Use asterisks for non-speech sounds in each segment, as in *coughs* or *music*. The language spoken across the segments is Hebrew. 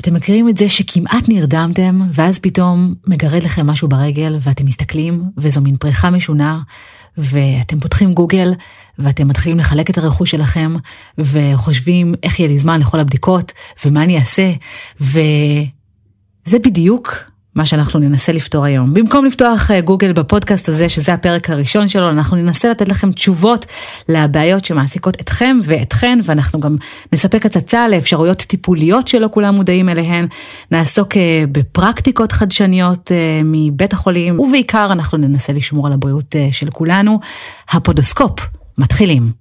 אתם מכירים את זה שכמעט נרדמתם, ואז פתאום מגרד לכם משהו ברגל, ואתם מסתכלים, וזו מין פריחה משונה, ואתם פותחים גוגל, ואתם מתחילים לחלק את הרכוש שלכם, וחושבים איך יהיה לי זמן לכל הבדיקות, ומה אני אעשה, וזה בדיוק מה שאנחנו ננסה לפתור היום. במקום לפתוח אה, גוגל בפודקאסט הזה, שזה הפרק הראשון שלו, אנחנו ננסה לתת לכם תשובות לבעיות שמעסיקות אתכם ואתכן, ואנחנו גם נספק הצצה לאפשרויות טיפוליות שלא כולם מודעים אליהן, נעסוק אה, בפרקטיקות חדשניות אה, מבית החולים, ובעיקר אנחנו ננסה לשמור על הבריאות של כולנו. הפודוסקופ, מתחילים.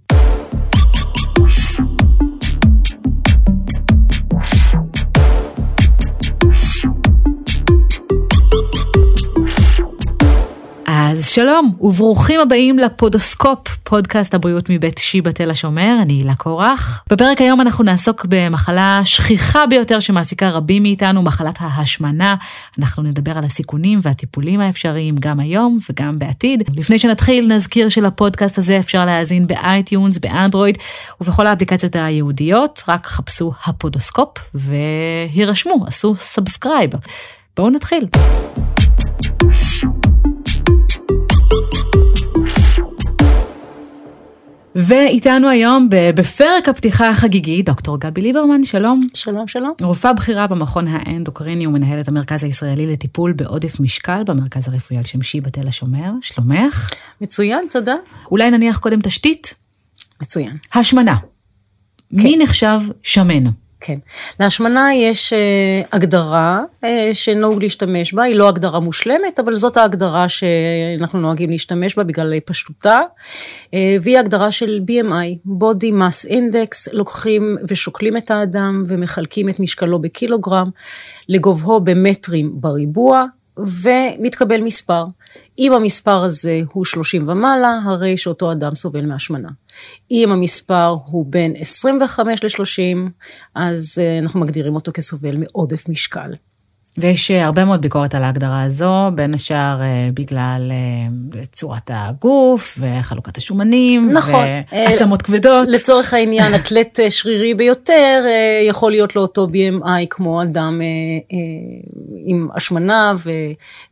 אז שלום וברוכים הבאים לפודוסקופ, פודקאסט הבריאות מבית שיבא תל השומר, אני הילה קורח. בפרק היום אנחנו נעסוק במחלה שכיחה ביותר שמעסיקה רבים מאיתנו, מחלת ההשמנה. אנחנו נדבר על הסיכונים והטיפולים האפשריים גם היום וגם בעתיד. לפני שנתחיל נזכיר שלפודקאסט הזה אפשר להאזין ב iTunes, באנדרואיד ובכל האפליקציות הייעודיות, רק חפשו הפודוסקופ והירשמו, עשו subscribe. בואו נתחיל. ואיתנו היום בפרק הפתיחה החגיגי, דוקטור גבי ליברמן, שלום. שלום, שלום. רופאה בכירה במכון האנדוקריני ומנהלת המרכז הישראלי לטיפול בעודף משקל במרכז הרפואי על שם שיבא תל השומר, שלומך? מצוין, תודה. אולי נניח קודם תשתית? מצוין. השמנה. כן. מי נחשב שמן? כן. להשמנה יש אה, הגדרה אה, שנהוג להשתמש בה, היא לא הגדרה מושלמת, אבל זאת ההגדרה שאנחנו נוהגים להשתמש בה בגלל פשטותה, אה, והיא הגדרה של BMI, Body Mass Index, לוקחים ושוקלים את האדם ומחלקים את משקלו בקילוגרם, לגובהו במטרים בריבוע, ומתקבל מספר. אם המספר הזה הוא 30 ומעלה, הרי שאותו אדם סובל מהשמנה. אם המספר הוא בין 25 ל-30, אז אה, אנחנו מגדירים אותו כסובל מעודף משקל. ויש אה, הרבה מאוד ביקורת על ההגדרה הזו, בין השאר אה, בגלל צורת הגוף וחלוקת השומנים, נכון, ועצמות כבדות. לצורך העניין, אתלט שרירי ביותר יכול להיות לו אותו BMI כמו אדם עם השמנה,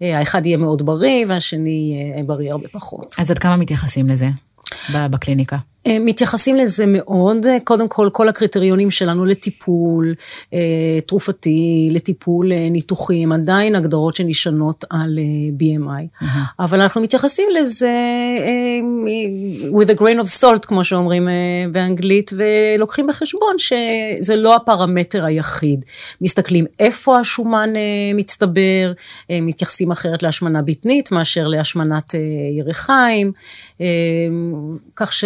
והאחד יהיה מאוד בריא והשני בריא הרבה פחות. אז עד כמה מתייחסים לזה בקליניקה? אה, מתייחסים לזה מאוד, קודם כל כל הקריטריונים שלנו לטיפול אה, תרופתי, לטיפול אה, ניתוחים, עדיין הגדרות שנשענות על BMI, mm-hmm. אבל אנחנו מתייחסים לזה with a grain of salt כמו שאומרים באנגלית, ולוקחים בחשבון שזה לא הפרמטר היחיד, מסתכלים איפה השומן מצטבר, מתייחסים אחרת להשמנה בטנית מאשר להשמנת ירחיים, כך ש...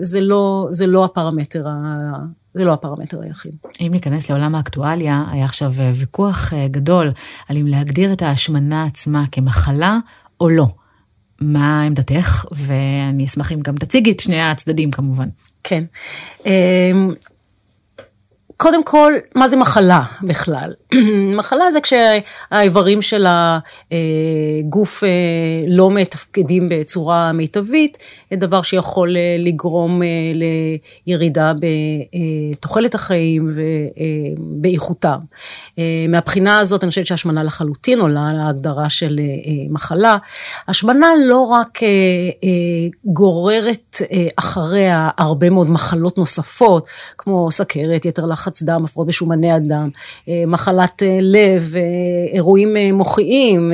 זה לא, זה לא הפרמטר ה... זה לא הפרמטר היחיד. אם ניכנס לעולם האקטואליה, היה עכשיו אה, ויכוח אה, גדול על אם להגדיר את ההשמנה עצמה כמחלה או לא. מה עמדתך? ואני אשמח אם גם תציגי את שני הצדדים כמובן. כן. קודם כל, מה זה מחלה בכלל? *clears throat* מחלה זה כשהאיברים של הגוף אה, לא מתפקדים בצורה מיטבית, דבר שיכול אה, לגרום אה, לירידה בתוחלת החיים ובאיכותם. מהבחינה הזאת אני חושבת שהשמנה לחלוטין עולה להגדרה של מחלה. השמנה לא רק גוררת אחריה הרבה מאוד מחלות נוספות, כמו סכרת, יתר לחץ דם, הפרעות בשומני הדם, מחלה מחלת אה, לב, אה, אירועים אה, מוחיים,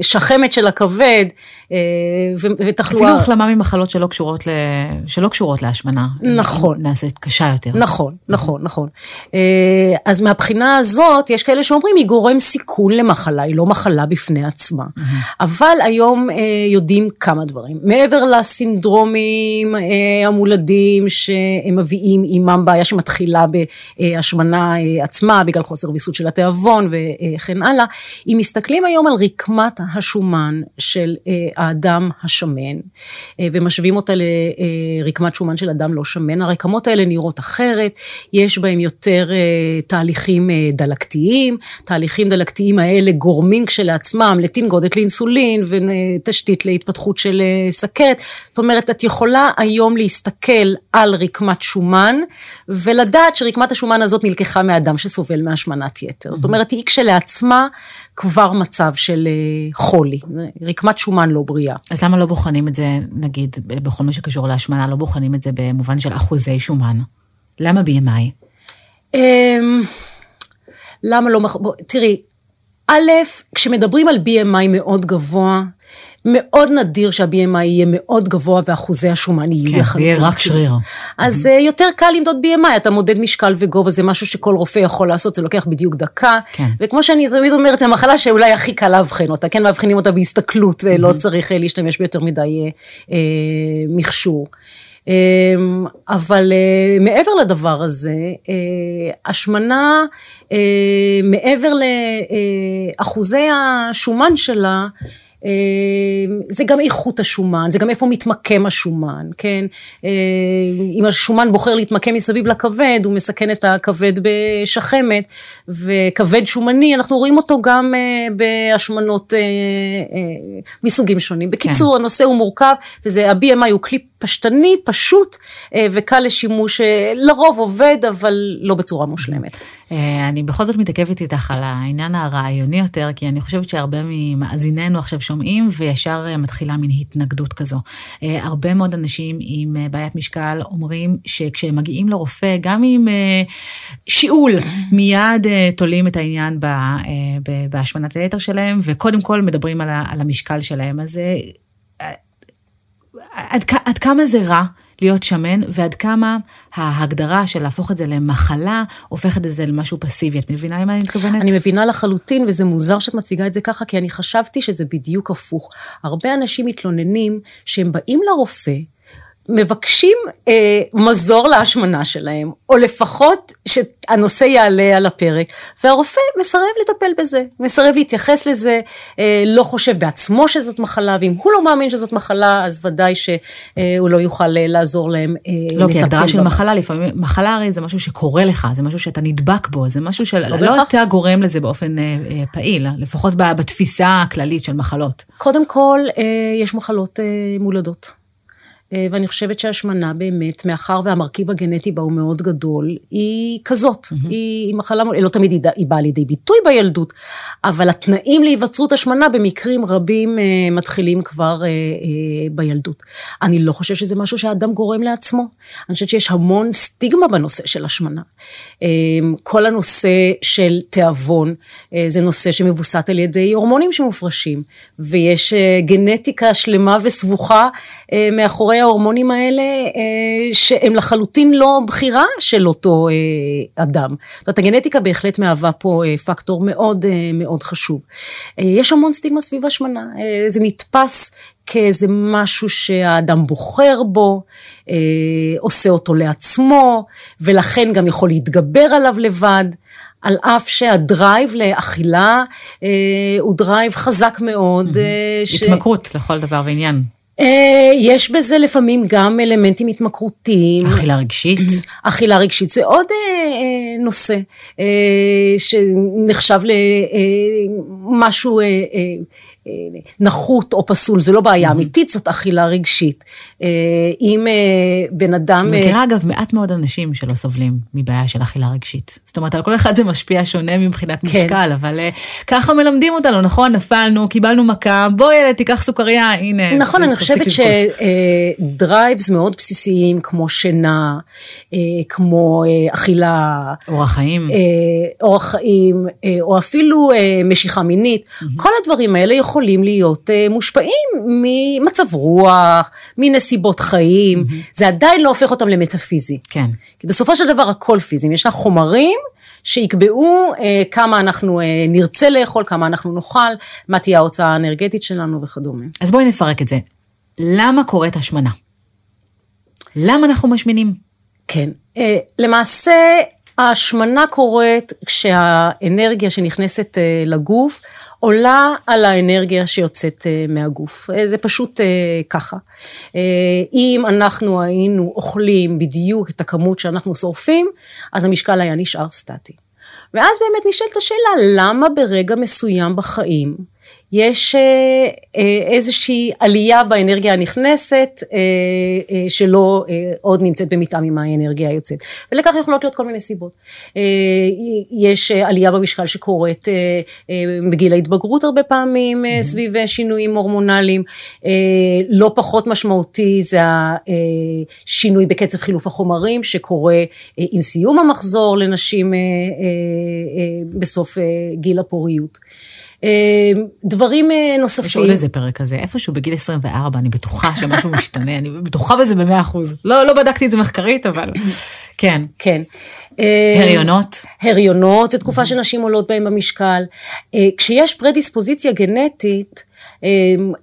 שחמת של הכבד ותחלואה. אפילו החלמה ממחלות שלא קשורות, ל... שלא קשורות להשמנה. נכון. נעשית קשה יותר. נכון, נכון, נכון. אז מהבחינה הזאת, יש כאלה שאומרים, היא גורם סיכון למחלה, היא לא מחלה בפני עצמה. אבל היום יודעים כמה דברים. מעבר לסינדרומים המולדים שהם מביאים עימם בעיה שמתחילה בהשמנה עצמה, בגלל חוסר ויסות של התיאבון וכן הלאה. אם מסתכלים היום על רקמת השומן של אה, האדם השמן, אה, ומשווים אותה לרקמת שומן של אדם לא שמן, הרקמות האלה נראות אחרת, יש בהם יותר אה, תהליכים דלקתיים, תהליכים דלקתיים האלה גורמים כשלעצמם לטינגודת לאינסולין ותשתית להתפתחות של סכרת. זאת אומרת, את יכולה היום להסתכל על רקמת שומן ולדעת שרקמת השומן הזאת נלקחה מאדם שסובל מהשמנת יתר. זאת אומרת, היא כשלעצמה כבר מצב של אה, חולי, רקמת שומן לא בריאה. אז למה לא בוחנים את זה, נגיד, בכל מה שקשור להשמנה, לא בוחנים את זה במובן של אחוזי שומן? למה BMI? אמ, למה לא, תראי, א', כשמדברים על BMI מאוד גבוה, מאוד נדיר שה-BMI יהיה מאוד גבוה ואחוזי השומן יהיו כן, יחד. כן, יהיה רק שריר. אז mm-hmm. יותר קל למדוד BMI, אתה מודד משקל וגובה, זה משהו שכל רופא יכול לעשות, זה לוקח בדיוק דקה. כן. וכמו שאני תמיד אומרת, זו המחלה שאולי הכי קל לאבחן אותה, כן, מאבחנים אותה בהסתכלות, mm-hmm. צריך אה, להשתמש ביותר מדי אה, אה, מכשור. אמ, אבל אה, מעבר לדבר הזה, אה, השמנה, אה, מעבר לאחוזי השומן שלה, זה גם איכות השומן, זה גם איפה מתמקם השומן, כן? אמ, אם השומן בוחר להתמקם מסביב לכבד, הוא מסכן את הכבד בשחמת, וכבד שומני, אנחנו רואים אותו גם אה, בהשמנות אה, אה, מסוגים שונים. בקיצור, כן. הנושא הוא מורכב, וזה, ה-BMI הוא כלי פשטני, פשוט וקל לשימוש, לרוב עובד, אבל לא בצורה מושלמת. אני בכל זאת מתעכבת איתך על העניין הרעיוני יותר, כי אני חושבת שהרבה ממאזיננו עכשיו שומעים וישר אה, מתחילה מין התנגדות כזו. אה, הרבה מאוד אנשים עם אה, בעיית משקל אומרים שכשהם מגיעים לרופא, גם עם שיעול, מיד תולים את העניין בהשמנת היתר שלהם, וקודם כל מדברים על המשקל שלהם. אז עד, עד כמה זה רע? להיות שמן, ועד כמה ההגדרה של להפוך את זה למחלה, הופכת את זה למשהו פסיבי. את מבינה למה אני מתכוונת? אני מבינה לחלוטין, וזה מוזר שאת מציגה את זה ככה, כי אני חשבתי שזה בדיוק הפוך. הרבה אנשים מתלוננים שהם באים לרופא, מבקשים אה, מזור להשמנה שלהם, או לפחות שהנושא יעלה על הפרק, והרופא מסרב לטפל בזה, מסרב להתייחס לזה, אה, לא חושב בעצמו שזאת מחלה, ואם הוא לא מאמין שזאת מחלה, אז ודאי שהוא אה, לא יוכל אה, לעזור להם אה, לא, לטפל. לא, כי הגדרה של מחלה, לפעמים, מחלה הרי זה משהו שקורה לך, זה משהו שאתה נדבק בו, זה משהו שלא לא אתה גורם לזה באופן אה, אה, פעיל, לפחות בתפיסה הכללית של מחלות. קודם כל, אה, יש מחלות אה, מולדות. אה, ואני חושבת שהשמנה באמת, מאחר והמרכיב הגנטי בה הוא מאוד גדול, היא כזאת. Mm-hmm. היא, היא מחלה, לא תמיד היא, היא באה לידי ביטוי בילדות, אבל התנאים להיווצרות השמנה במקרים רבים אה, מתחילים כבר אה, אה, בילדות. אני לא חושבת שזה משהו שהאדם גורם לעצמו. אני חושבת שיש המון סטיגמה בנושא של השמנה. אה, כל הנושא של תיאבון, אה, זה נושא שמבוסת על ידי הורמונים שמופרשים, ויש אה, גנטיקה שלמה וסבוכה אה, מאחורי ההורמונים האלה, אה, שהם לחלוטין לא בחירה של אותו אה, אדם. זאת אומרת, הגנטיקה בהחלט מהווה פה אה, פקטור מאוד מאוד חשוב. יש המון סטיגמה סביב השמנה, זה נתפס כאיזה משהו שהאדם בוחר בו, עושה אותו לעצמו, ולכן גם יכול להתגבר עליו לבד. על אף שה drive לאכילה אה, הוא drive חזק מאוד. אה, ש... התמכרות לכל דבר ועניין. אה, יש בזה לפעמים גם אלמנטים התמכרותיים. אכילה רגשית. אכילה רגשית זה עוד אה, אה, נושא שנחשב למשהו נחות או פסול, זה לא בעיה אמיתית, זאת אכילה רגשית. אה, אם אה, בן אדם... אני מכירה אגב מעט מאוד אנשים שלא סובלים מבעיה של אכילה רגשית. זאת אומרת, על כל אחד זה משפיע שונה מבחינת כן. משקל, אבל אה, ככה מלמדים אותנו, נכון? נפלנו, קיבלנו מכה, בוא ילד, תיקח סוכריה, הנה. נכון, אני חושבת שדרייבס מאוד בסיסיים, כמו שינה, כמו אכילה... אורח חיים. אורח חיים, או אפילו משיכה מינית, כל הדברים האלה יכולים... יכולים להיות uh, מושפעים ממצב רוח, מנסיבות חיים, mm-hmm. זה עדיין לא הופך אותם למטאפיזי. כן. כי בסופו של דבר הכל פיזי, יש לך חומרים שיקבעו uh, כמה אנחנו uh, נרצה לאכול, כמה אנחנו נאכל, מה תהיה ההוצאה האנרגטית שלנו וכדומה. אז בואי נפרק את זה. למה קורית השמנה? למה אנחנו משמינים? כן, uh, למעשה ההשמנה קורית כשהאנרגיה שנכנסת uh, לגוף עולה על האנרגיה שיוצאת אה, מהגוף. אה, זה פשוט אה, ככה. אם אנחנו היינו אוכלים בדיוק את הכמות שאנחנו שורפים, אז המשקל היה נשאר סטטי. ואז באמת נשאלת השאלה, למה ברגע מסוים בחיים יש אה, אה, איזושהי עלייה באנרגיה הנכנסת אה, שלא עוד נמצאת במתאם עם האנרגיה היוצאת. ולכך יכולות להיות כל מיני סיבות. יש עלייה במשקל שקורית בגיל ההתבגרות הרבה פעמים אה, סביב שינויים הורמונליים. לא פחות משמעותי זה השינוי בקצב חילוף החומרים שקורה עם סיום המחזור לנשים בסוף גיל הפוריות. אה, דברים אה, נוספים. יש עוד איזה פרק כזה, איפשהו בגיל 24, אני בטוחה שמשהו משתנה, אני בטוחה בזה במאה אחוז. לא, לא בדקתי את זה מחקרית, אבל *coughs* כן. כן. הריונות? הריונות, זו תקופה שנשים עולות בהם במשקל. אה, כשיש פרדיספוזיציה גנטית, אה,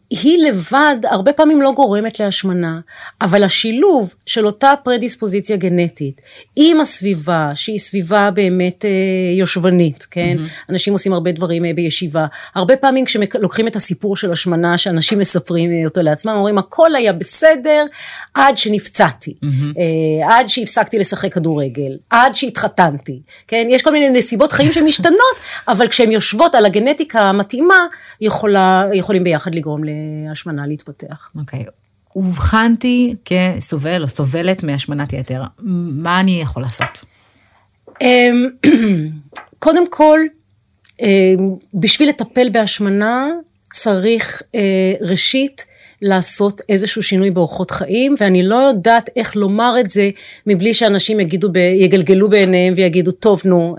היא לבד הרבה פעמים לא גורמת להשמנה, אבל השילוב של אותה פרדיספוזיציה גנטית עם הסביבה, שהיא סביבה באמת אה, יושבנית, כן? Mm-hmm. אנשים עושים הרבה דברים בישיבה. הרבה פעמים כשלוקחים את הסיפור של השמנה, שאנשים מספרים אותו לעצמם, אומרים, הכל היה בסדר עד שנפצעתי, mm-hmm. עד שהפסקתי לשחק כדורגל, עד שהתחתנתי, כן? יש כל מיני נסיבות חיים שמשתנות, אבל כשהן יושבות על הגנטיקה המתאימה, יכולה, יכולים ביחד לגרום להשמנה להתפתח. אוקיי. Okay. אובחנתי כסובל או סובלת מהשמנת יתר, מה אני יכול לעשות? אמ, *clears throat* קודם כל, אמ, בשביל לטפל בהשמנה צריך אה, ראשית לעשות איזשהו שינוי באורחות חיים, ואני לא יודעת איך לומר את זה מבלי שאנשים יגידו, ב, יגלגלו בעיניהם ויגידו, טוב, נו,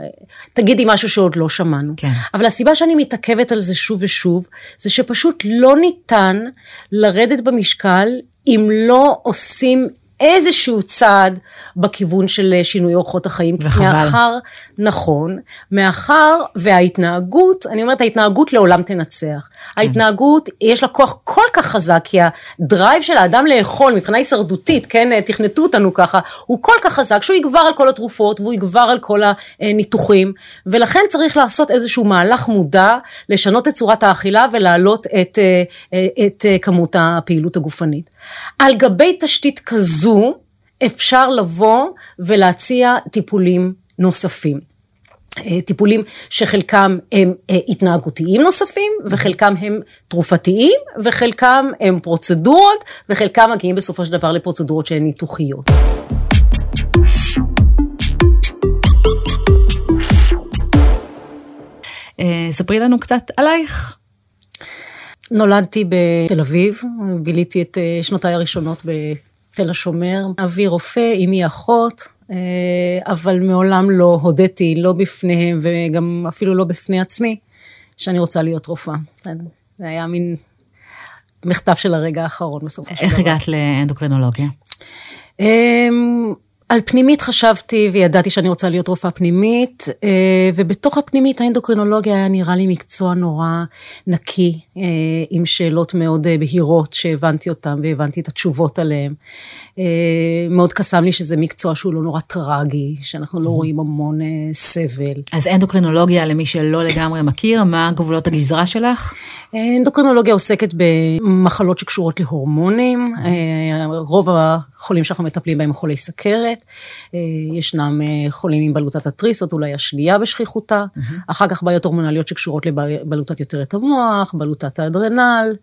תגידי משהו שעוד לא שמענו. כן. אבל הסיבה שאני מתעכבת על זה שוב ושוב, זה שפשוט לא ניתן לרדת במשקל אם לא עושים איזשהו צעד בכיוון של שינוי אורחות החיים. וחבל. מאחר, נכון, מאחר וההתנהגות, אני אומרת ההתנהגות לעולם תנצח. ההתנהגות, יש לה כוח כל כך חזק, כי הדרייב של האדם לאכול מבחינה הישרדותית, כן, תכנתו אותנו ככה, הוא כל כך חזק שהוא יגבר על כל התרופות והוא יגבר על כל הניתוחים, ולכן צריך לעשות איזשהו מהלך מודע, לשנות את צורת האכילה ולהעלות את, את כמות הפעילות הגופנית. על גבי תשתית כזו אפשר לבוא ולהציע טיפולים נוספים. טיפולים שחלקם הם התנהגותיים נוספים וחלקם הם תרופתיים וחלקם הם פרוצדורות וחלקם מגיעים בסופו של דבר לפרוצדורות שהן ניתוחיות. ספרי לנו קצת עלייך. נולדתי בתל אביב, ביליתי את שנותיי הראשונות בתל השומר, אבי רופא, אמי אחות, אבל מעולם לא הודיתי, לא בפניהם וגם אפילו לא בפני עצמי, שאני רוצה להיות רופאה. זה היה מין מחטף של הרגע האחרון בסופו של דבר. איך הגעת לאנדוקרינולוגיה? על פנימית חשבתי וידעתי שאני רוצה להיות רופאה פנימית, ובתוך הפנימית האנדוקרינולוגיה היה נראה לי מקצוע נורא נקי, עם שאלות מאוד בהירות שהבנתי אותן והבנתי את התשובות עליהן. מאוד קסם לי שזה מקצוע שהוא לא נורא טרגי, שאנחנו לא רואים המון סבל. אז אנדוקרינולוגיה, למי שלא לגמרי מכיר, מה גבולות הגזרה שלך? אנדוקרינולוגיה עוסקת במחלות שקשורות להורמונים, רוב החולים שאנחנו מטפלים בהם חולי סכרת. ישנם חולים עם בלוטת התריסות, אולי השנייה בשכיחותה, mm-hmm. אחר כך בעיות הורמונליות שקשורות לבלוטת יותרת המוח, בלוטת האדרנל,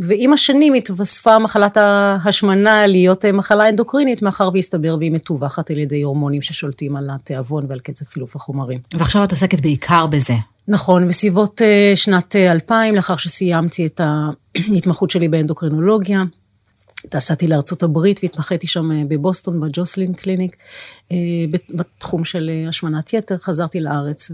ועם השנים התווספה מחלת ההשמנה להיות מחלה אנדוקרינית, מאחר והסתבר והיא מטווחת על ידי הורמונים ששולטים על התיאבון ועל קצב חילוף החומרים. ועכשיו את עוסקת בעיקר בזה. נכון, בסביבות שנת 2000, לאחר שסיימתי את *clears throat* ההתמחות שלי באנדוקרינולוגיה. נסעתי לארצות הברית והתמחיתי שם בבוסטון, בג'וסלין קליניק, בתחום של השמנת יתר, חזרתי לארץ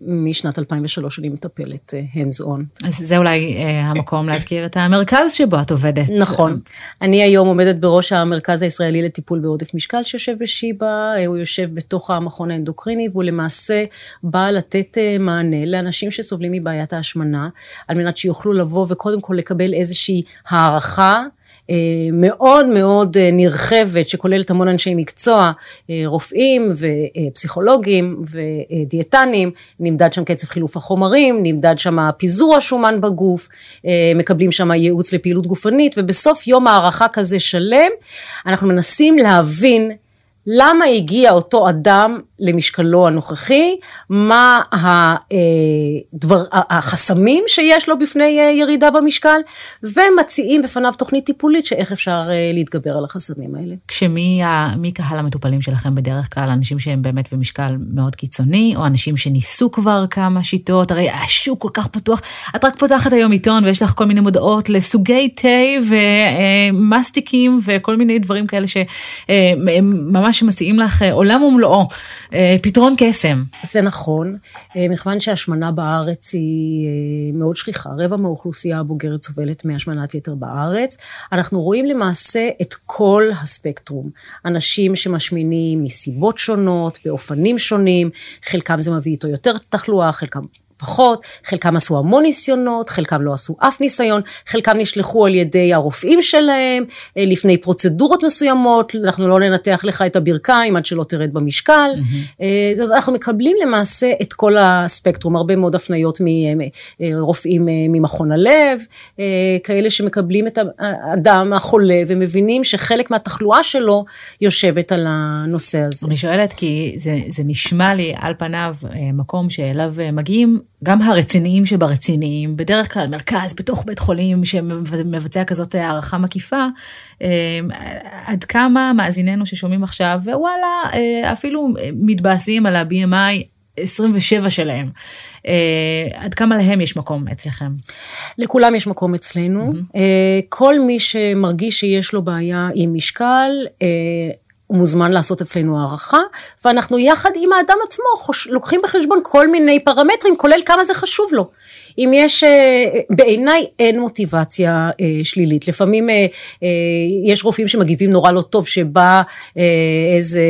ומשנת 2003 אני מטפלת hands on. אז זה אולי המקום להזכיר את המרכז שבו את עובדת. נכון. אני היום עומדת בראש המרכז הישראלי לטיפול בעודף משקל שיושב בשיבא, הוא יושב בתוך המכון האנדוקריני והוא למעשה בא לתת מענה לאנשים שסובלים מבעיית ההשמנה, על מנת שיוכלו לבוא וקודם כל לקבל איזושהי הערכה. מאוד מאוד נרחבת, שכוללת המון אנשי מקצוע, רופאים ופסיכולוגים ודיאטנים, נמדד שם קצב חילוף החומרים, נמדד שם פיזור השומן בגוף, מקבלים שם ייעוץ לפעילות גופנית, ובסוף יום הערכה כזה שלם, אנחנו מנסים להבין למה הגיע אותו אדם למשקלו הנוכחי, מה הדבר, החסמים שיש לו בפני אה, ירידה במשקל, ומציעים בפניו תוכנית טיפולית שאיך אפשר אה, להתגבר על החסמים האלה. כשמי מי קהל המטופלים שלכם בדרך כלל? אנשים שהם באמת במשקל מאוד קיצוני, או אנשים שניסו כבר כמה שיטות? הרי השוק כל כך פתוח. את רק פותחת היום עיתון ויש לך כל מיני מודעות לסוגי תה ומסטיקים וכל מיני דברים כאלה שממש מציעים לך עולם ומלואו. אה, פתרון קסם. זה נכון, אה, מכיוון שהשמנה בארץ היא אה, מאוד שכיחה, רבע מהאוכלוסייה הבוגרת סובלת מהשמנת יתר בארץ, אנחנו רואים למעשה את כל הספקטרום, אנשים שמשמינים מסיבות שונות, באופנים שונים, חלקם זה מביא איתו יותר תחלואה, חלקם פחות, חלקם עשו המון ניסיונות, חלקם לא עשו אף ניסיון, חלקם נשלחו על ידי הרופאים שלהם אה, לפני פרוצדורות מסוימות, אנחנו לא ננתח לך את הברכיים עד שלא תרד במשקל. Mm-hmm. אנחנו מקבלים למעשה את כל הספקטרום, הרבה מאוד הפניות מרופאים ממכון הלב, כאלה שמקבלים את האדם החולה ומבינים שחלק מהתחלואה שלו יושבת על הנושא הזה. אני שואלת כי זה, זה נשמע לי על פניו מקום שאליו מגיעים גם הרציניים שברציניים, בדרך כלל מרכז בתוך בית חולים שמבצע כזאת הערכה מקיפה, אה, עד כמה מאזיננו ששומעים עכשיו, ווואלה, אה, אפילו מתבאסים על ה-BMI 27 שלהם. Uh, עד כמה להם יש מקום אצלכם? לכולם יש מקום אצלנו. Mm-hmm. Uh, כל מי שמרגיש שיש לו בעיה עם משקל, uh, הוא מוזמן לעשות אצלנו הערכה, ואנחנו יחד עם האדם עצמו חוש... לוקחים בחשבון כל מיני פרמטרים, כולל כמה זה חשוב לו. אם יש, אה, בעיניי אין מוטיבציה אה, שלילית. לפעמים אה, יש רופאים שמגיבים נורא לא טוב, שבא איזה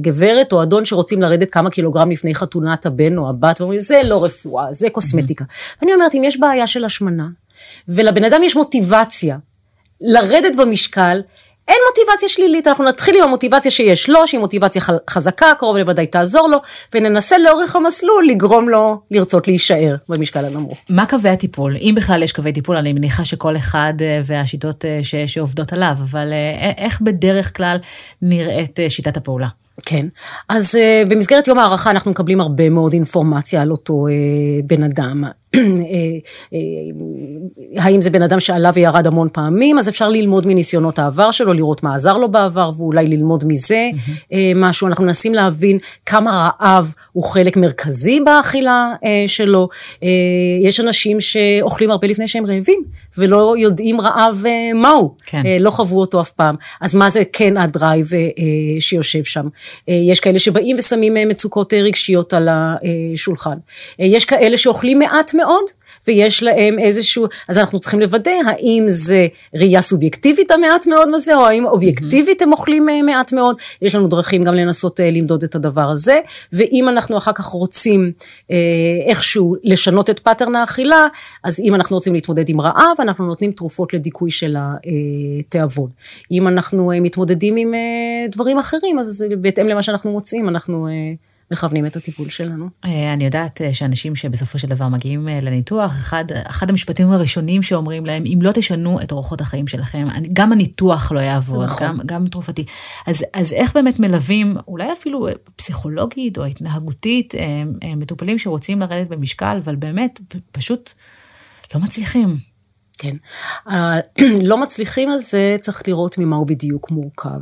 גברת או אדון שרוצים לרדת כמה קילוגרם לפני חתונת הבן או הבת, ואומרים, זה לא רפואה, זה קוסמטיקה. Mm-hmm. אני אומרת, אם יש בעיה של השמנה, ולבן אדם יש מוטיבציה לרדת במשקל, אין מוטיבציה שלילית, אנחנו נתחיל עם המוטיבציה שיש לו, שהיא מוטיבציה חזקה, קרוב לוודאי תעזור לו, וננסה לאורך המסלול לגרום לו לרצות להישאר במשקל הנמוך. מה קווי הטיפול? אם בכלל יש קווי טיפול, אני מניחה שכל אחד אה, והשיטות אה, ש, שעובדות עליו, אבל אה, איך בדרך כלל נראית שיטת הפעולה? כן, אז uh, במסגרת יום הערכה אנחנו מקבלים הרבה מאוד אינפורמציה על אותו uh, בן אדם. אה, האם זה בן אדם שעלה וירד המון פעמים, אז אפשר ללמוד מניסיונות העבר שלו, לראות מה עזר לו בעבר ואולי ללמוד מזה. משהו. אנחנו מנסים להבין כמה רעב הוא חלק מרכזי באכילה שלו. יש אנשים שאוכלים הרבה לפני שהם רעבים, ולא יודעים רעב מהו, כן. לא חוו אותו אף פעם. אז מה זה כן הדרייב שיושב שם? אה, יש כאלה שבאים ושמים אה, מצוקות אה, רגשיות על השולחן. יש כאלה שאוכלים מעט מאוד, ויש להם איזשהו, אז אנחנו צריכים לוודא האם זה ראייה סובייקטיבית המעט מאוד הזה, או האם אובייקטיבית הם אוכלים מעט מאוד, יש לנו דרכים גם לנסות למדוד את הדבר הזה, ואם אנחנו אחר כך רוצים איכשהו לשנות את pattern האכילה, אז אם אנחנו רוצים להתמודד עם רעב, אנחנו נותנים תרופות לדיכוי של התיאבון. אם אנחנו מתמודדים עם דברים אחרים, אז בהתאם למה שאנחנו מוצאים, אנחנו אה, מכוונים את הטיפול שלנו. אה, אני יודעת אה, שאנשים שבסופו של דבר מגיעים לניתוח, אחד, אחד המשפטים הראשונים שאומרים להם, אם לא תשנו את אורחות החיים שלכם, גם הניתוח לא יעבוד, נכון. גם, גם תרופתי. אז, אז איך באמת מלווים, אולי אפילו פסיכולוגית או התנהגותית, מטופלים שרוצים לרדת במשקל, אבל באמת פשוט לא מצליחים. כן, *clears throat* לא מצליחים זה, צריך לראות ממה הוא בדיוק מורכב.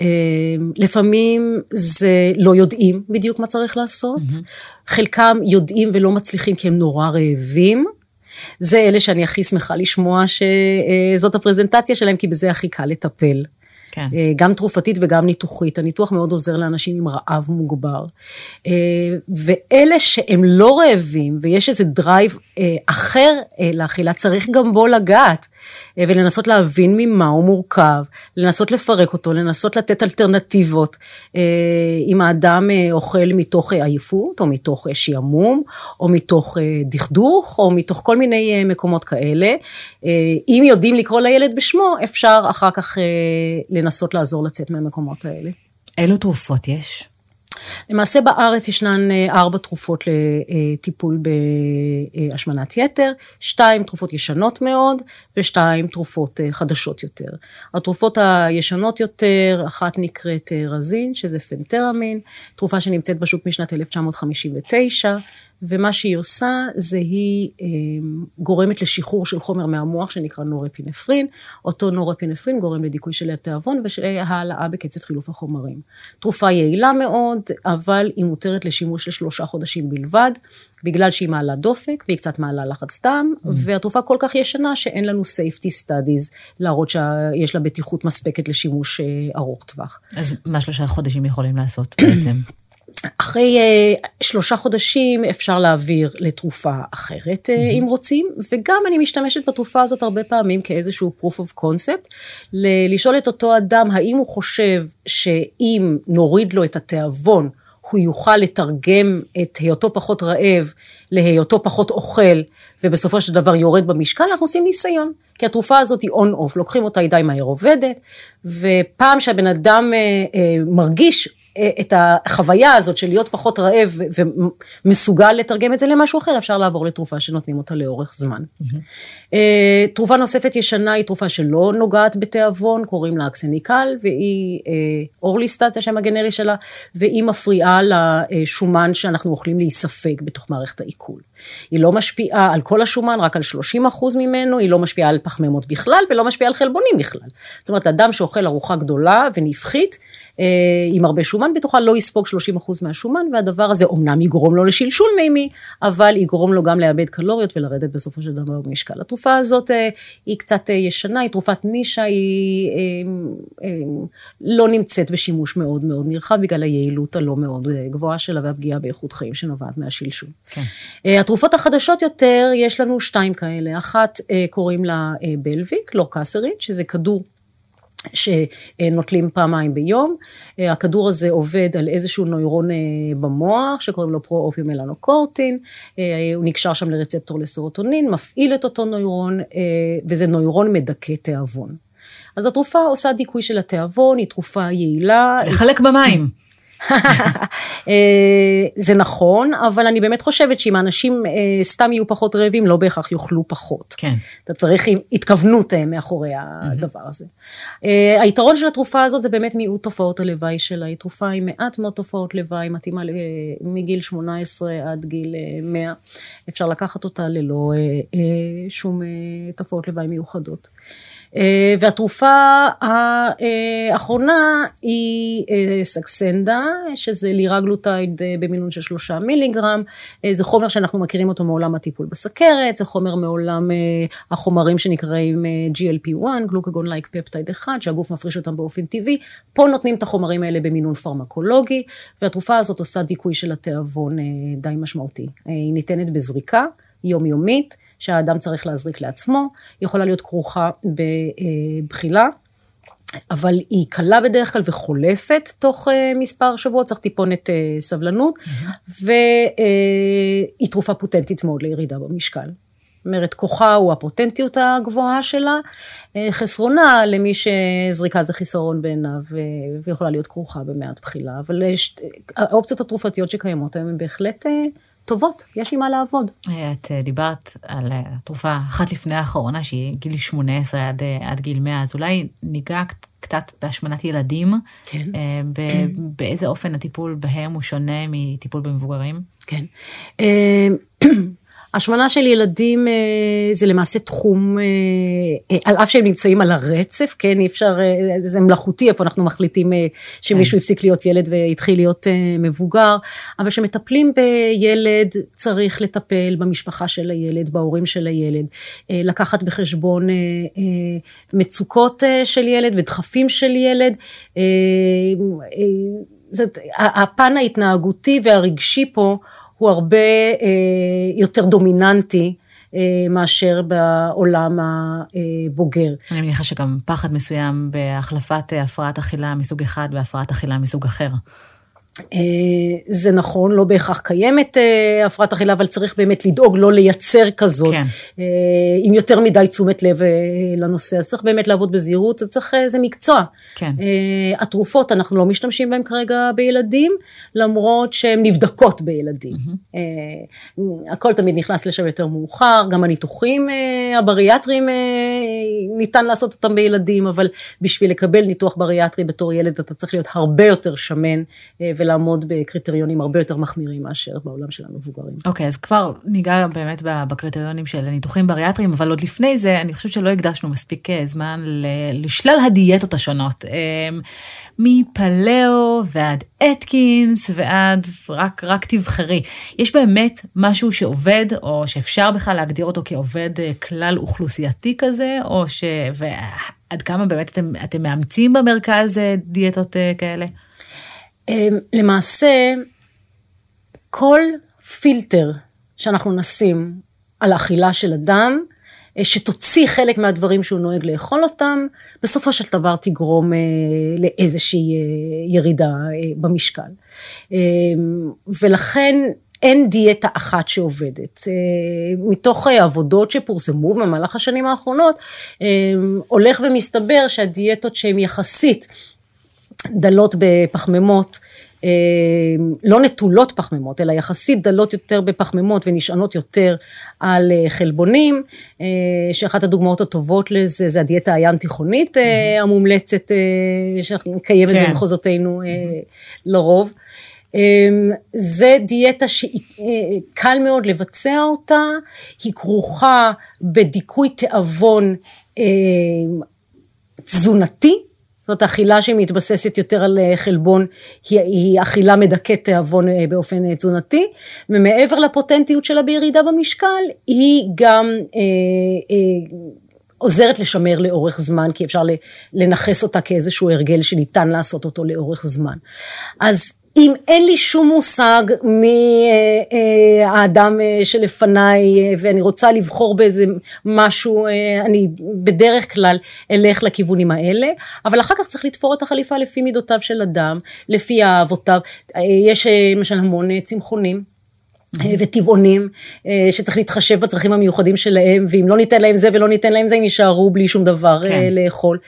אמ, לפעמים זה לא יודעים בדיוק מה צריך לעשות, mm-hmm. חלקם יודעים ולא מצליחים כי הם נורא רעבים. זה אלה שאני הכי שמחה לשמוע שזאת הפרזנטציה שלהם, כי בזה הכי קל לטפל. כן. אה, גם תרופתית וגם ניתוחית. הניתוח מאוד עוזר לאנשים עם רעב מוגבר. אה, ואלה שהם לא רעבים ויש איזה drive אה, אחר לאכילה, צריך גם בו לגעת. ולנסות להבין ממה הוא מורכב, לנסות לפרק אותו, לנסות לתת אלטרנטיבות. אם האדם אוכל מתוך עייפות, או מתוך שעמום, או מתוך דכדוך, או מתוך כל מיני מקומות כאלה, אם יודעים לקרוא לילד בשמו, אפשר אחר כך לנסות לעזור לצאת מהמקומות האלה. אילו תרופות יש? למעשה בארץ ישנן אה, ארבע תרופות לטיפול בהשמנת יתר, שתיים תרופות ישנות מאוד ושתיים תרופות אה, חדשות יותר. התרופות הישנות יותר, אחת נקראת אה, רזין, שזה פנטרמין, תרופה שנמצאת בשוק משנת 1959, ומה שהיא עושה זה היא אמ, גורמת לשחרור של חומר מהמוח שנקרא נורפינפרין, אותו נורפינפרין גורם לדיכוי של התיאבון ושהעלאה בקצב חילוף החומרים. תרופה יעילה מאוד, אבל היא מותרת לשימוש לשלושה חודשים בלבד, בגלל שהיא מעלה דופק והיא קצת מעלה לחץ דם, mm. והתרופה כל כך ישנה שאין לנו safety studies להראות שיש לה בטיחות מספקת לשימוש אה, ארוך טווח. אז מה שלושה חודשים יכולים לעשות בעצם? אחרי uh, שלושה חודשים אפשר להעביר לתרופה אחרת, uh, mm-hmm. אם רוצים, וגם אני משתמשת בתרופה הזאת הרבה פעמים כאיזשהו proof of concept, ל- לשאול את אותו אדם האם הוא חושב שאם נוריד לו את התיאבון, הוא יוכל לתרגם את היותו פחות רעב להיותו פחות אוכל, ובסופו של דבר יורד במשקל, אנחנו עושים ניסיון. כי התרופה הזאת היא און-אוף, לוקחים אותה, היא די מהר עובדת, ופעם שהבן אדם אה, אה, מרגיש את החוויה הזאת של להיות פחות רעב ומסוגל לתרגם את זה למשהו אחר, אפשר לעבור לתרופה שנותנים אותה לאורך זמן. Mm-hmm. תרופה נוספת ישנה היא תרופה שלא נוגעת בתיאבון, קוראים לה אקסניקל, והיא אה, אורליסטט, זה השם הגנרי שלה, והיא מפריעה לשומן שאנחנו אוכלים להיספג בתוך מערכת העיכול. היא לא משפיעה על כל השומן, רק על 30 אחוז ממנו, היא לא משפיעה על פחמימות בכלל, ולא משפיעה על חלבונים בכלל. זאת אומרת, אדם שאוכל ארוחה גדולה ונפחית, אה, עם הרבה שומן בתוכה, לא יספוג 30% מהשומן, והדבר הזה אומנם יגרום לו לשלשול מימי, אבל יגרום לו גם לאבד קלוריות ולרדת בסופו של דבר במשקל. התרופה הזאת אה, היא קצת אה, ישנה, היא תרופת נישה, היא לא נמצאת בשימוש מאוד מאוד נרחב, בגלל היעילות הלא מאוד גבוהה שלה והפגיעה באיכות חיים שנובעת מהשלשול. כן. התרופות החדשות יותר, יש לנו שתיים כאלה, אחת קוראים לה בלוויק, לא קסרית, שזה כדור שנוטלים פעמיים ביום. הכדור הזה עובד על איזשהו נוירון אה, במוח שקוראים לו פרו-אופי מלנוקורטין, אה, הוא נקשר שם לרצפטור לסרוטונין, מפעיל את אותו נוירון, אה, וזה נוירון מדכא תיאבון. אז התרופה עושה דיכוי של התיאבון, היא תרופה יעילה. לחלק במים. *laughs* אה, זה נכון, אבל אני באמת חושבת שאם האנשים אה, סתם יהיו פחות רעבים, לא בהכרח יאכלו פחות. כן. אתה צריך התכוונות אה, מאחורי הדבר הזה. היתרון של התרופה הזאת זה באמת מיעוט תופעות הלוואי שלה. היא תרופה עם מעט מאוד תופעות לוואי, מתאימה מגיל 18 עד גיל 100. אפשר לקחת אותה ללא שום תופעות לוואי מיוחדות. אה, והתרופה האחרונה היא אה, סקסנדה, שזה לירגלוטייד אה, במינון של שלושה מיליגרם, זה חומר שאנחנו מכירים אותו מעולם הטיפול בסכרת, זה חומר מעולם החומרים שנקראים GLP-1, גלוקגון לייק פפטייד 1, שהגוף מפריש אותם באופן טבעי, פה נותנים את החומרים האלה במינון פרמקולוגי, והתרופה הזאת עושה דיכוי של התיאבון די משמעותי. היא ניתנת בזריקה יומיומית. שהאדם צריך להזריק לעצמו, היא יכולה להיות כרוכה בבחילה. אבל היא קלה בדרך כלל וחולפת תוך uh, מספר שבועות, צריך טיפונת uh, סבלנות, mm-hmm. והיא uh, תרופה פוטנטית מאוד לירידה במשקל. זאת אומרת, כוחה הוא הפוטנטיות הגבוהה שלה, חסרונה למי שזריקה זה חיסרון בעיניו, ויכולה להיות כרוכה במעט בחילה, אבל האופציות התרופתיות שקיימות היום הן בהחלט טובות, יש לי מה לעבוד. את אה, דיברת על התרופה אחת לפני האחרונה, שהיא גיל 18 עד, אה, עד גיל 100, אז אולי ניגע קצת בהשמנת ילדים. כן. אה, *clears throat* באיזה אופן הטיפול בהם הוא שונה מטיפול במבוגרים? כן. *clears throat* השמנה של ילדים אה, זה למעשה תחום, אה, אה, על אף שהם נמצאים על הרצף, כן, אי אפשר, זה מלאכותי איפה אנחנו מחליטים שמישהו כן. הפסיק להיות ילד והתחיל להיות מבוגר, אבל כשמטפלים בילד צריך לטפל במשפחה של הילד, בהורים של הילד, לקחת בחשבון מצוקות של ילד ודחפים של ילד. זאת, הפן ההתנהגותי והרגשי פה הוא הרבה אה, יותר דומיננטי. אה, מאשר בעולם הבוגר. אני מניחה שגם פחד מסוים בהחלפת הפרעת אכילה מסוג אחד והפרעת אכילה מסוג אחר. אה, זה נכון, לא בהכרח קיימת אה, הפרעת אכילה, אבל צריך באמת לדאוג לא לייצר כזאת, כן. אה, עם יותר מדי תשומת לב לנושא, אז צריך באמת לעבוד בזהירות, זה צריך, זה מקצוע. כן. התרופות, אנחנו לא משתמשים בהן כרגע בילדים, למרות שהן נבדקות בילדים. Mm-hmm. הכל תמיד נכנס לשם יותר מאוחר, גם הניתוחים הבריאטריים ניתן לעשות אותם בילדים, אבל בשביל לקבל ניתוח בריאטרי בתור ילד אתה צריך להיות הרבה יותר שמן. ולעמוד בקריטריונים הרבה יותר מחמירים מאשר בעולם של המבוגרים. אוקיי, okay, אז כבר ניגע באמת בקריטריונים של ניתוחים בריאטריים, אבל עוד לפני זה, אני חושבת שלא הקדשנו מספיק אה, זמן לשלל הדיאטות השונות. אמ, מפלאו ועד אתקינס ועד רק, רק תבחרי. יש באמת משהו שעובד, או שאפשר בכלל להגדיר אותו כעובד אה, כלל אוכלוסייתי כזה, או ש... ועד כמה באמת אתם, אתם מאמצים במרכז אה, דיאטות כאלה? אמ, למעשה, כל פילטר שאנחנו נשים על האכילה של אדם, אה, שתוציא חלק מהדברים שהוא נוהג לאכול אותם, בסופו של דבר תגרום אה, לאיזושהי אה, ירידה במשקל. אמ, ולכן אין דיאטה אחת שעובדת. מתוך עבודות שפורסמו במהלך השנים האחרונות, הולך ומסתבר שהדיאטות שהן יחסית דלות בפחמימות, אה, לא נטולות פחמימות, אלא יחסית דלות יותר בפחמימות ונשענות יותר על אה, חלבונים, אה, שאחת הדוגמאות הטובות לזה זה הדיאטה הים תיכונית המומלצת שקיימת כן. במחוזותינו לרוב. זה דיאטה שקל מאוד לבצע אותה, היא כרוכה בדיכוי תיאבון תזונתי, זאת אכילה שמתבססת יותר על אה, חלבון, היא, היא אכילה מדכאת תיאבון אה, באופן אה, תזונתי, ומעבר לפוטנטיות שלה בירידה במשקל, היא גם אה, אה, עוזרת לשמר לאורך זמן, כי אפשר לנכס אותה כאיזשהו הרגל שניתן לעשות אותו לאורך זמן. אז אם אין לי שום מושג מי האדם אה, שלפניי אה, ואני רוצה לבחור באיזה משהו, אה, אני בדרך כלל אלך לכיוונים האלה, אבל אחר כך צריך לתפור את החליפה לפי מידותיו של אדם, לפי אהבותיו. יש למשל המון צמחונים. וטבעונים שצריך להתחשב בצרכים המיוחדים שלהם ואם לא ניתן להם זה ולא ניתן להם זה הם יישארו בלי שום דבר כן. לאכול.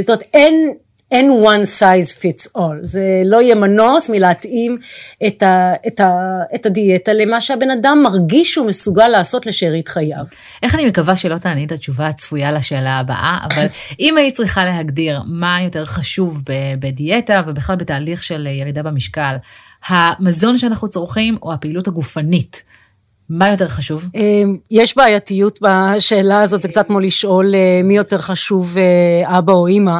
זאת אומרת אין אין one size fits all, זה לא יהיה מנוס מלהתאים את, ה, את, ה, את הדיאטה למה שהבן אדם מרגיש שהוא מסוגל לעשות לשארית חייו. איך אני מקווה שלא תעני את התשובה הצפויה לשאלה הבאה, אבל *laughs* אם היית צריכה להגדיר מה יותר חשוב בדיאטה ובכלל בתהליך של ירידה במשקל, המזון שאנחנו צורכים או הפעילות הגופנית, מה יותר חשוב? אמ, יש בעייתיות בשאלה הזאת, זה קצת כמו לשאול אה, מי יותר חשוב, אה, אבא או אימא.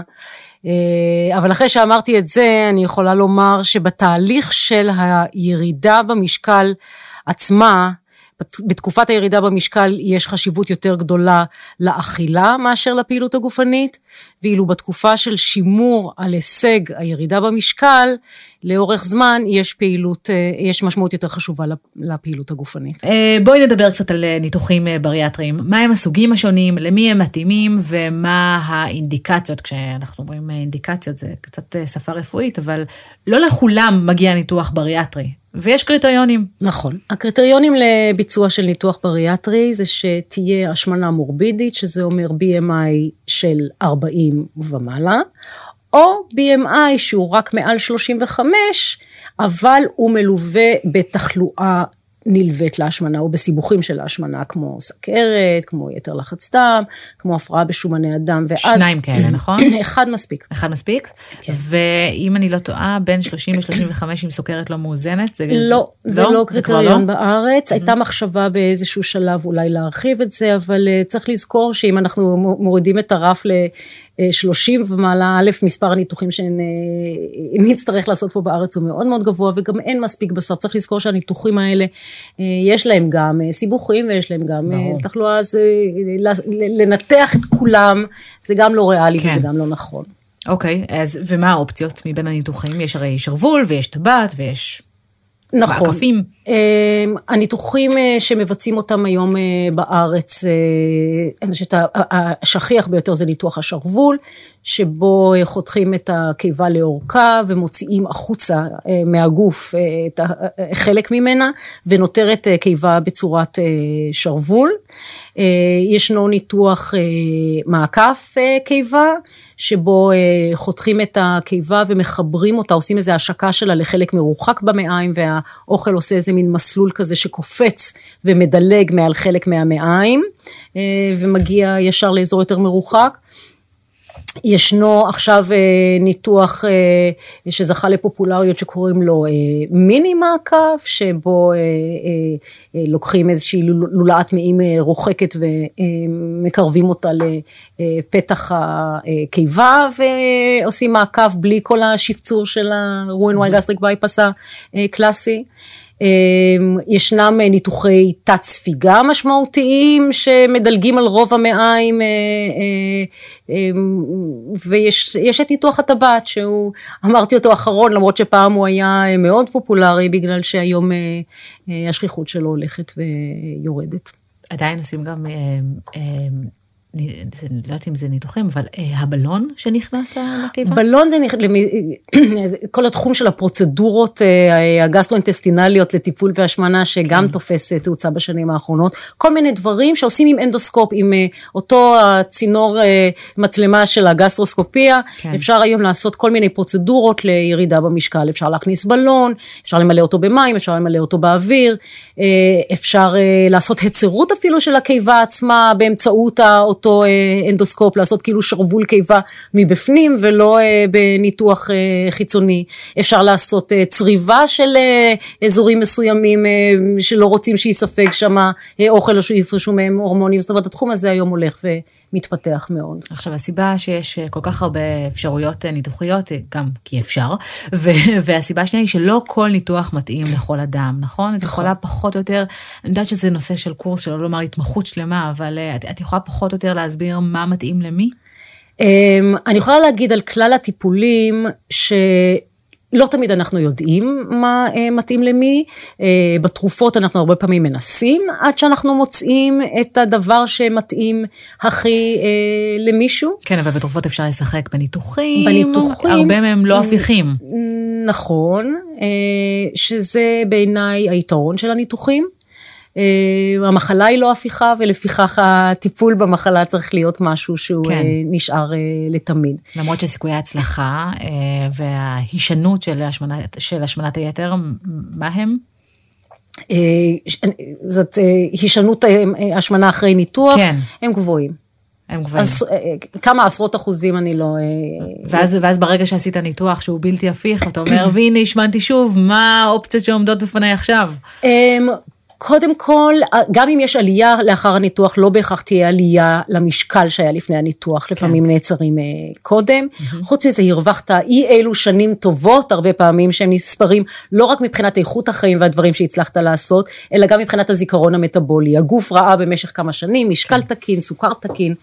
אה, אבל אחרי שאמרתי את זה, אני יכולה לומר שבתהליך של הירידה במשקל עצמה, בתקופת הירידה במשקל יש חשיבות יותר גדולה לאכילה מאשר לפעילות הגופנית, ואילו בתקופה של שימור על הישג הירידה במשקל, לאורך זמן יש פעילות, אה, יש משמעות יותר חשובה לפעילות הגופנית. אה, בואי נדבר קצת על אה, ניתוחים בריאטריים. מה הם הסוגים השונים, למי הם מתאימים ומה האינדיקציות, כשאנחנו אומרים אינדיקציות זה קצת שפה רפואית, אבל לא לכולם מגיע ניתוח בריאטרי. ויש קריטריונים. נכון. הקריטריונים לביצוע של ניתוח בריאטרי זה שתהיה השמנה מורבידית, שזה אומר BMI של 40 ומעלה, או BMI שהוא רק מעל 35, אבל הוא מלווה בתחלואה נלווית להשמנה או בסיבוכים של ההשמנה, כמו סכרת, כמו יתר לחץ דם, כמו הפרעה בשומני הדם, ואז... שניים כאלה, *clears throat* נכון? אחד מספיק. אחד מספיק? כן. ואם אני לא טועה, בין 30 ל-35 עם סוכרת לא מאוזנת? זה, לא, זה, לא, לא קריטריון לא? בארץ. הייתה מחשבה באיזשהו שלב אולי להרחיב את זה, אבל uh, צריך לזכור שאם אנחנו מורידים את הרף ל... 30 ומעלה, א', מספר הניתוחים שנצטרך לעשות פה בארץ הוא מאוד מאוד גבוה וגם אין מספיק בשר, צריך לזכור שהניתוחים האלה, אה, יש להם גם אה, סיבוכים ויש להם גם אה, ברור. תחלואה, אז לנתח את כולם זה גם לא ריאלי כן. וזה גם לא נכון. אוקיי, אז ומה האופציות מבין הניתוחים? יש הרי שרוול ויש טבעת ויש נכון. מעקפים. הניתוחים שמבצעים אותם היום בארץ, אני חושבת השכיח ביותר זה ניתוח השרוול, שבו חותכים את הקיבה לאורכה ומוציאים החוצה מהגוף את חלק ממנה ונותרת קיבה בצורת שרוול. ישנו ניתוח מעקף קיבה. שבו חותכים את הקיבה ומחברים אותה, עושים איזו השקה שלה לחלק מרוחק במעיים והאוכל עושה איזה מין מסלול כזה שקופץ ומדלג מעל חלק מהמעיים ומגיע ישר לאזור יותר מרוחק. ישנו עכשיו ניתוח שזכה לפופולריות שקוראים לו מיני מעקף, שבו לוקחים איזושהי לולאת מעיים רוחקת ומקרבים אותה לפתח הקיבה ועושים מעקף בלי כל השפצור של ה-Roux-en-Y gastric bypass הקלאסי. ישנם ניתוחי תת ספיגה משמעותיים שמדלגים על רוב המעיים ויש את ניתוח הטבעת שהוא אמרתי אותו אחרון למרות שפעם הוא היה מאוד פופולרי בגלל שהיום השכיחות שלו הולכת ויורדת. עדיין עושים גם אני לא יודעת אם זה ניתוחים, אבל הבלון שנכנס לקיבה? בלון זה, *clears throat* כל התחום של הפרוצדורות הגסטרואינטסטינליות לטיפול והשמנה, שגם תופס תאוצה בשנים האחרונות, כל מיני דברים שעושים עם אנדוסקופ, עם אותו הצינור מצלמה של הגסטרוסקופיה, אפשר היום לעשות כל מיני פרוצדורות לירידה במשקל, אפשר להכניס בלון, אפשר למלא אותו במים, אפשר למלא אותו באוויר, אפשר לעשות היצרות אפילו של הקיבה עצמה באמצעות אותו אנדוסקופ, לעשות כאילו שרוול קיבה מבפנים ולא בניתוח חיצוני. אפשר לעשות צריבה של אזורים מסוימים שלא רוצים שיספג שם אוכל או שיפרשו מהם הורמונים, זאת אומרת התחום הזה היום הולך ו... מתפתח מאוד. עכשיו הסיבה שיש כל כך הרבה אפשרויות ניתוחיות, גם כי אפשר, *laughs* והסיבה השנייה היא שלא כל ניתוח מתאים לכל אדם, נכון? את יכולה פחות או יותר, אני יודעת שזה נושא של קורס, שלא לומר התמחות שלמה, אבל את, את יכולה פחות או יותר להסביר מה מתאים למי? אני יכולה להגיד על כלל הטיפולים, ש... לא תמיד אנחנו יודעים מה אה, מתאים למי, אה, בתרופות אנחנו הרבה פעמים מנסים עד שאנחנו מוצאים את הדבר שמתאים הכי אה, למישהו. כן, אבל בתרופות אפשר לשחק בניתוחים, בניתוחים, הרבה מהם לא הפיכים. נכון, שזה בעיניי היתרון של הניתוחים. אה, המחלה היא לא הפיכה ולפיכך הטיפול במחלה צריך להיות משהו שהוא כן. נשאר אה, לתמיד. למרות שסיכויי ההצלחה אה, וההישנות של, השמנה, של השמנת היתר, מה הם? זאת הישנות השמנה אחרי ניתוח, כן. הם גבוהים. הם גבוהים. אז, כמה עשרות אחוזים אני לא... ואז, ואז ברגע שעשית ניתוח שהוא בלתי הפיך, אתה אומר, והנה השמנתי שוב, מה האופציות שעומדות בפניי עכשיו? קודם כל, גם אם יש עלייה לאחר הניתוח, לא בהכרח תהיה עלייה למשקל שהיה לפני הניתוח, כן. לפעמים נעצרים קודם. Mm-hmm. חוץ מזה, הרווחת אי אילו שנים טובות, הרבה פעמים שהם נספרים, לא רק מבחינת איכות החיים והדברים שהצלחת לעשות, אלא גם מבחינת הזיכרון המטבולי. הגוף ראה במשך כמה שנים, משקל כן. תקין, סוכר תקין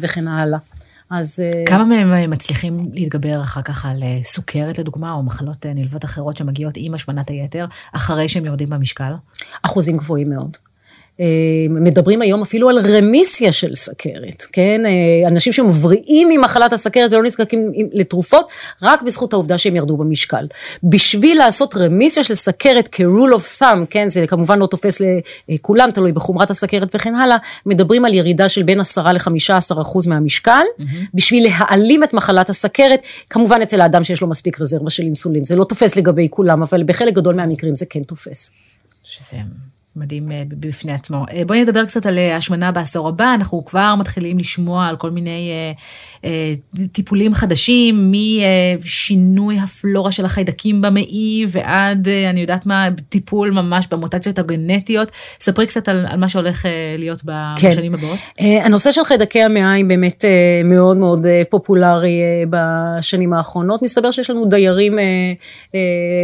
וכן הלאה. אז... אה, כמה מהם אה, מצליחים להתגבר אחר כך על אה, סוכרת לדוגמה, או מחלות נלוות אחרות שמגיעות עם השמנת היתר, אחרי שהם יורדים במשקל? אחוזים גבוהים מאוד. מדברים היום אפילו על רמיסיה של סכרת, כן? אנשים שמבריאים ממחלת הסכרת ולא נזקקים לתרופות, רק בזכות העובדה שהם ירדו במשקל. בשביל לעשות רמיסיה של סכרת כ-rule of thumb, כן? זה כמובן לא תופס לכולם, תלוי בחומרת הסכרת וכן הלאה, מדברים על ירידה של בין 10 ל-15 אחוז מהמשקל, mm-hmm. בשביל להעלים את מחלת הסכרת, כמובן אצל האדם שיש לו מספיק רזרבה של אינסולין, זה לא תופס לגבי כולם, אבל בחלק גדול מהמקרים זה כן תופס. שזה מדהים אה, בפני עצמו. אה, בואי נדבר קצת על אה, השמנה בעשור הבא, אנחנו כבר מתחילים לשמוע על כל מיני טיפולים חדשים, משינוי הפלורה של החיידקים במעי ועד, אני יודעת מה, טיפול ממש במוטציות הגנטיות. ספרי קצת על, על מה שהולך להיות כן. בשנים הבאות. הנושא של חיידקי המעיים באמת מאוד מאוד פופולרי בשנים האחרונות. מסתבר שיש לנו דיירים,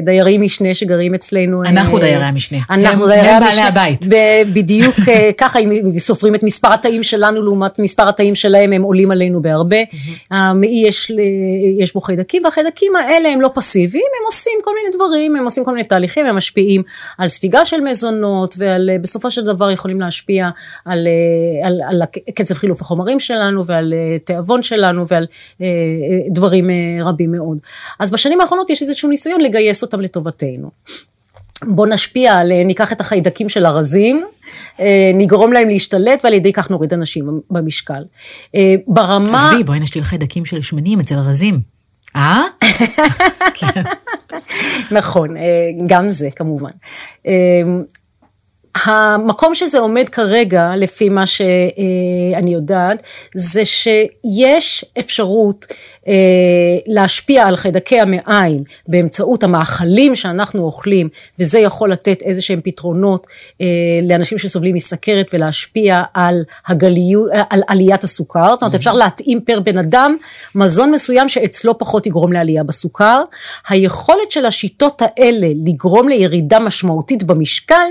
דיירים משנה שגרים אצלנו. אנחנו דיירי המשנה. אנחנו דיירי המשנה. הבית. בדיוק *laughs* ככה, אם סופרים את מספר התאים שלנו לעומת מספר התאים שלהם, הם עולים עלינו בהרבה. המעי יש, יש בו חיידקים, והחיידקים האלה הם לא פסיביים, הם עושים כל מיני דברים, הם עושים כל מיני תהליכים, הם משפיעים על ספיגה של מזונות, ובסופו של דבר יכולים להשפיע על, על, על קצב חילוף החומרים שלנו, ועל תיאבון שלנו, ועל דברים רבים מאוד. אז בשנים האחרונות יש איזשהו ניסיון לגייס אותם לטובתנו. בוא נשפיע על, ניקח את החיידקים של הרזים, נגרום להם להשתלט ועל ידי כך נוריד אנשים במשקל. ברמה... עזבי, בואי נשתיל חיידקים של שמנים אצל הרזים. אה? *laughs* נכון, גם זה כמובן. המקום שזה עומד כרגע, לפי מה שאני יודעת, זה שיש אפשרות אה, להשפיע על חיידקי המעיים באמצעות המאכלים שאנחנו אוכלים, וזה יכול לתת איזה שהם פתרונות אה, לאנשים שסובלים מסכרת ולהשפיע על, הגליות, על עליית הסוכר, זאת אומרת אפשר להתאים פר בן אדם מזון מסוים שאצלו פחות יגרום לעלייה בסוכר. היכולת של השיטות האלה לגרום לירידה משמעותית במשקל,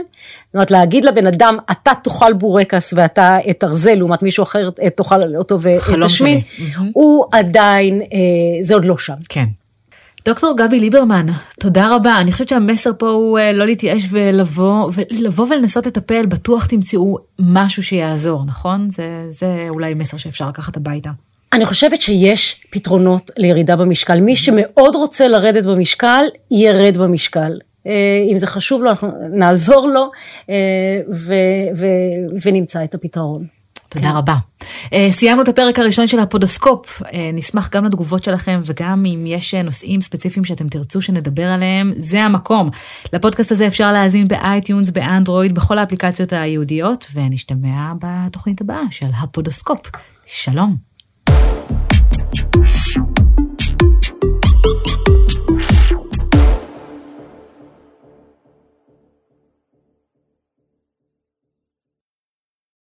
זאת אומרת להגיד לבן אדם אתה תאכל בורקס ואתה תרזה לעומת מישהו אחר תאכל אותו ותשמין, הוא עדיין, אה, זה עוד לא שם. כן. דוקטור גבי ליברמן, תודה רבה. אני חושבת שהמסר פה הוא אה, לא להתייאש ולבוא, ולבוא ולנסות לטפל, בטוח תמצאו משהו שיעזור, נכון? זה, זה אולי מסר שאפשר לקחת הביתה. אני חושבת שיש פתרונות לירידה במשקל. מי שמאוד רוצה לרדת במשקל, ירד במשקל. אה, אם זה חשוב לו, אנחנו נעזור לו אה, ו, ו, ונמצא את הפתרון. תודה כן. רבה. Uh, סיימנו את הפרק הראשון של הפודוסקופ, נשמח גם לתגובות שלכם וגם אם יש נושאים ספציפיים שאתם תרצו שנדבר עליהם, זה המקום. לפודקאסט הזה אפשר להאזין ב iTunes, באנדרואיד, בכל האפליקציות הייעודיות, ונשתמע בתוכנית הבאה של הפודוסקופ. שלום. you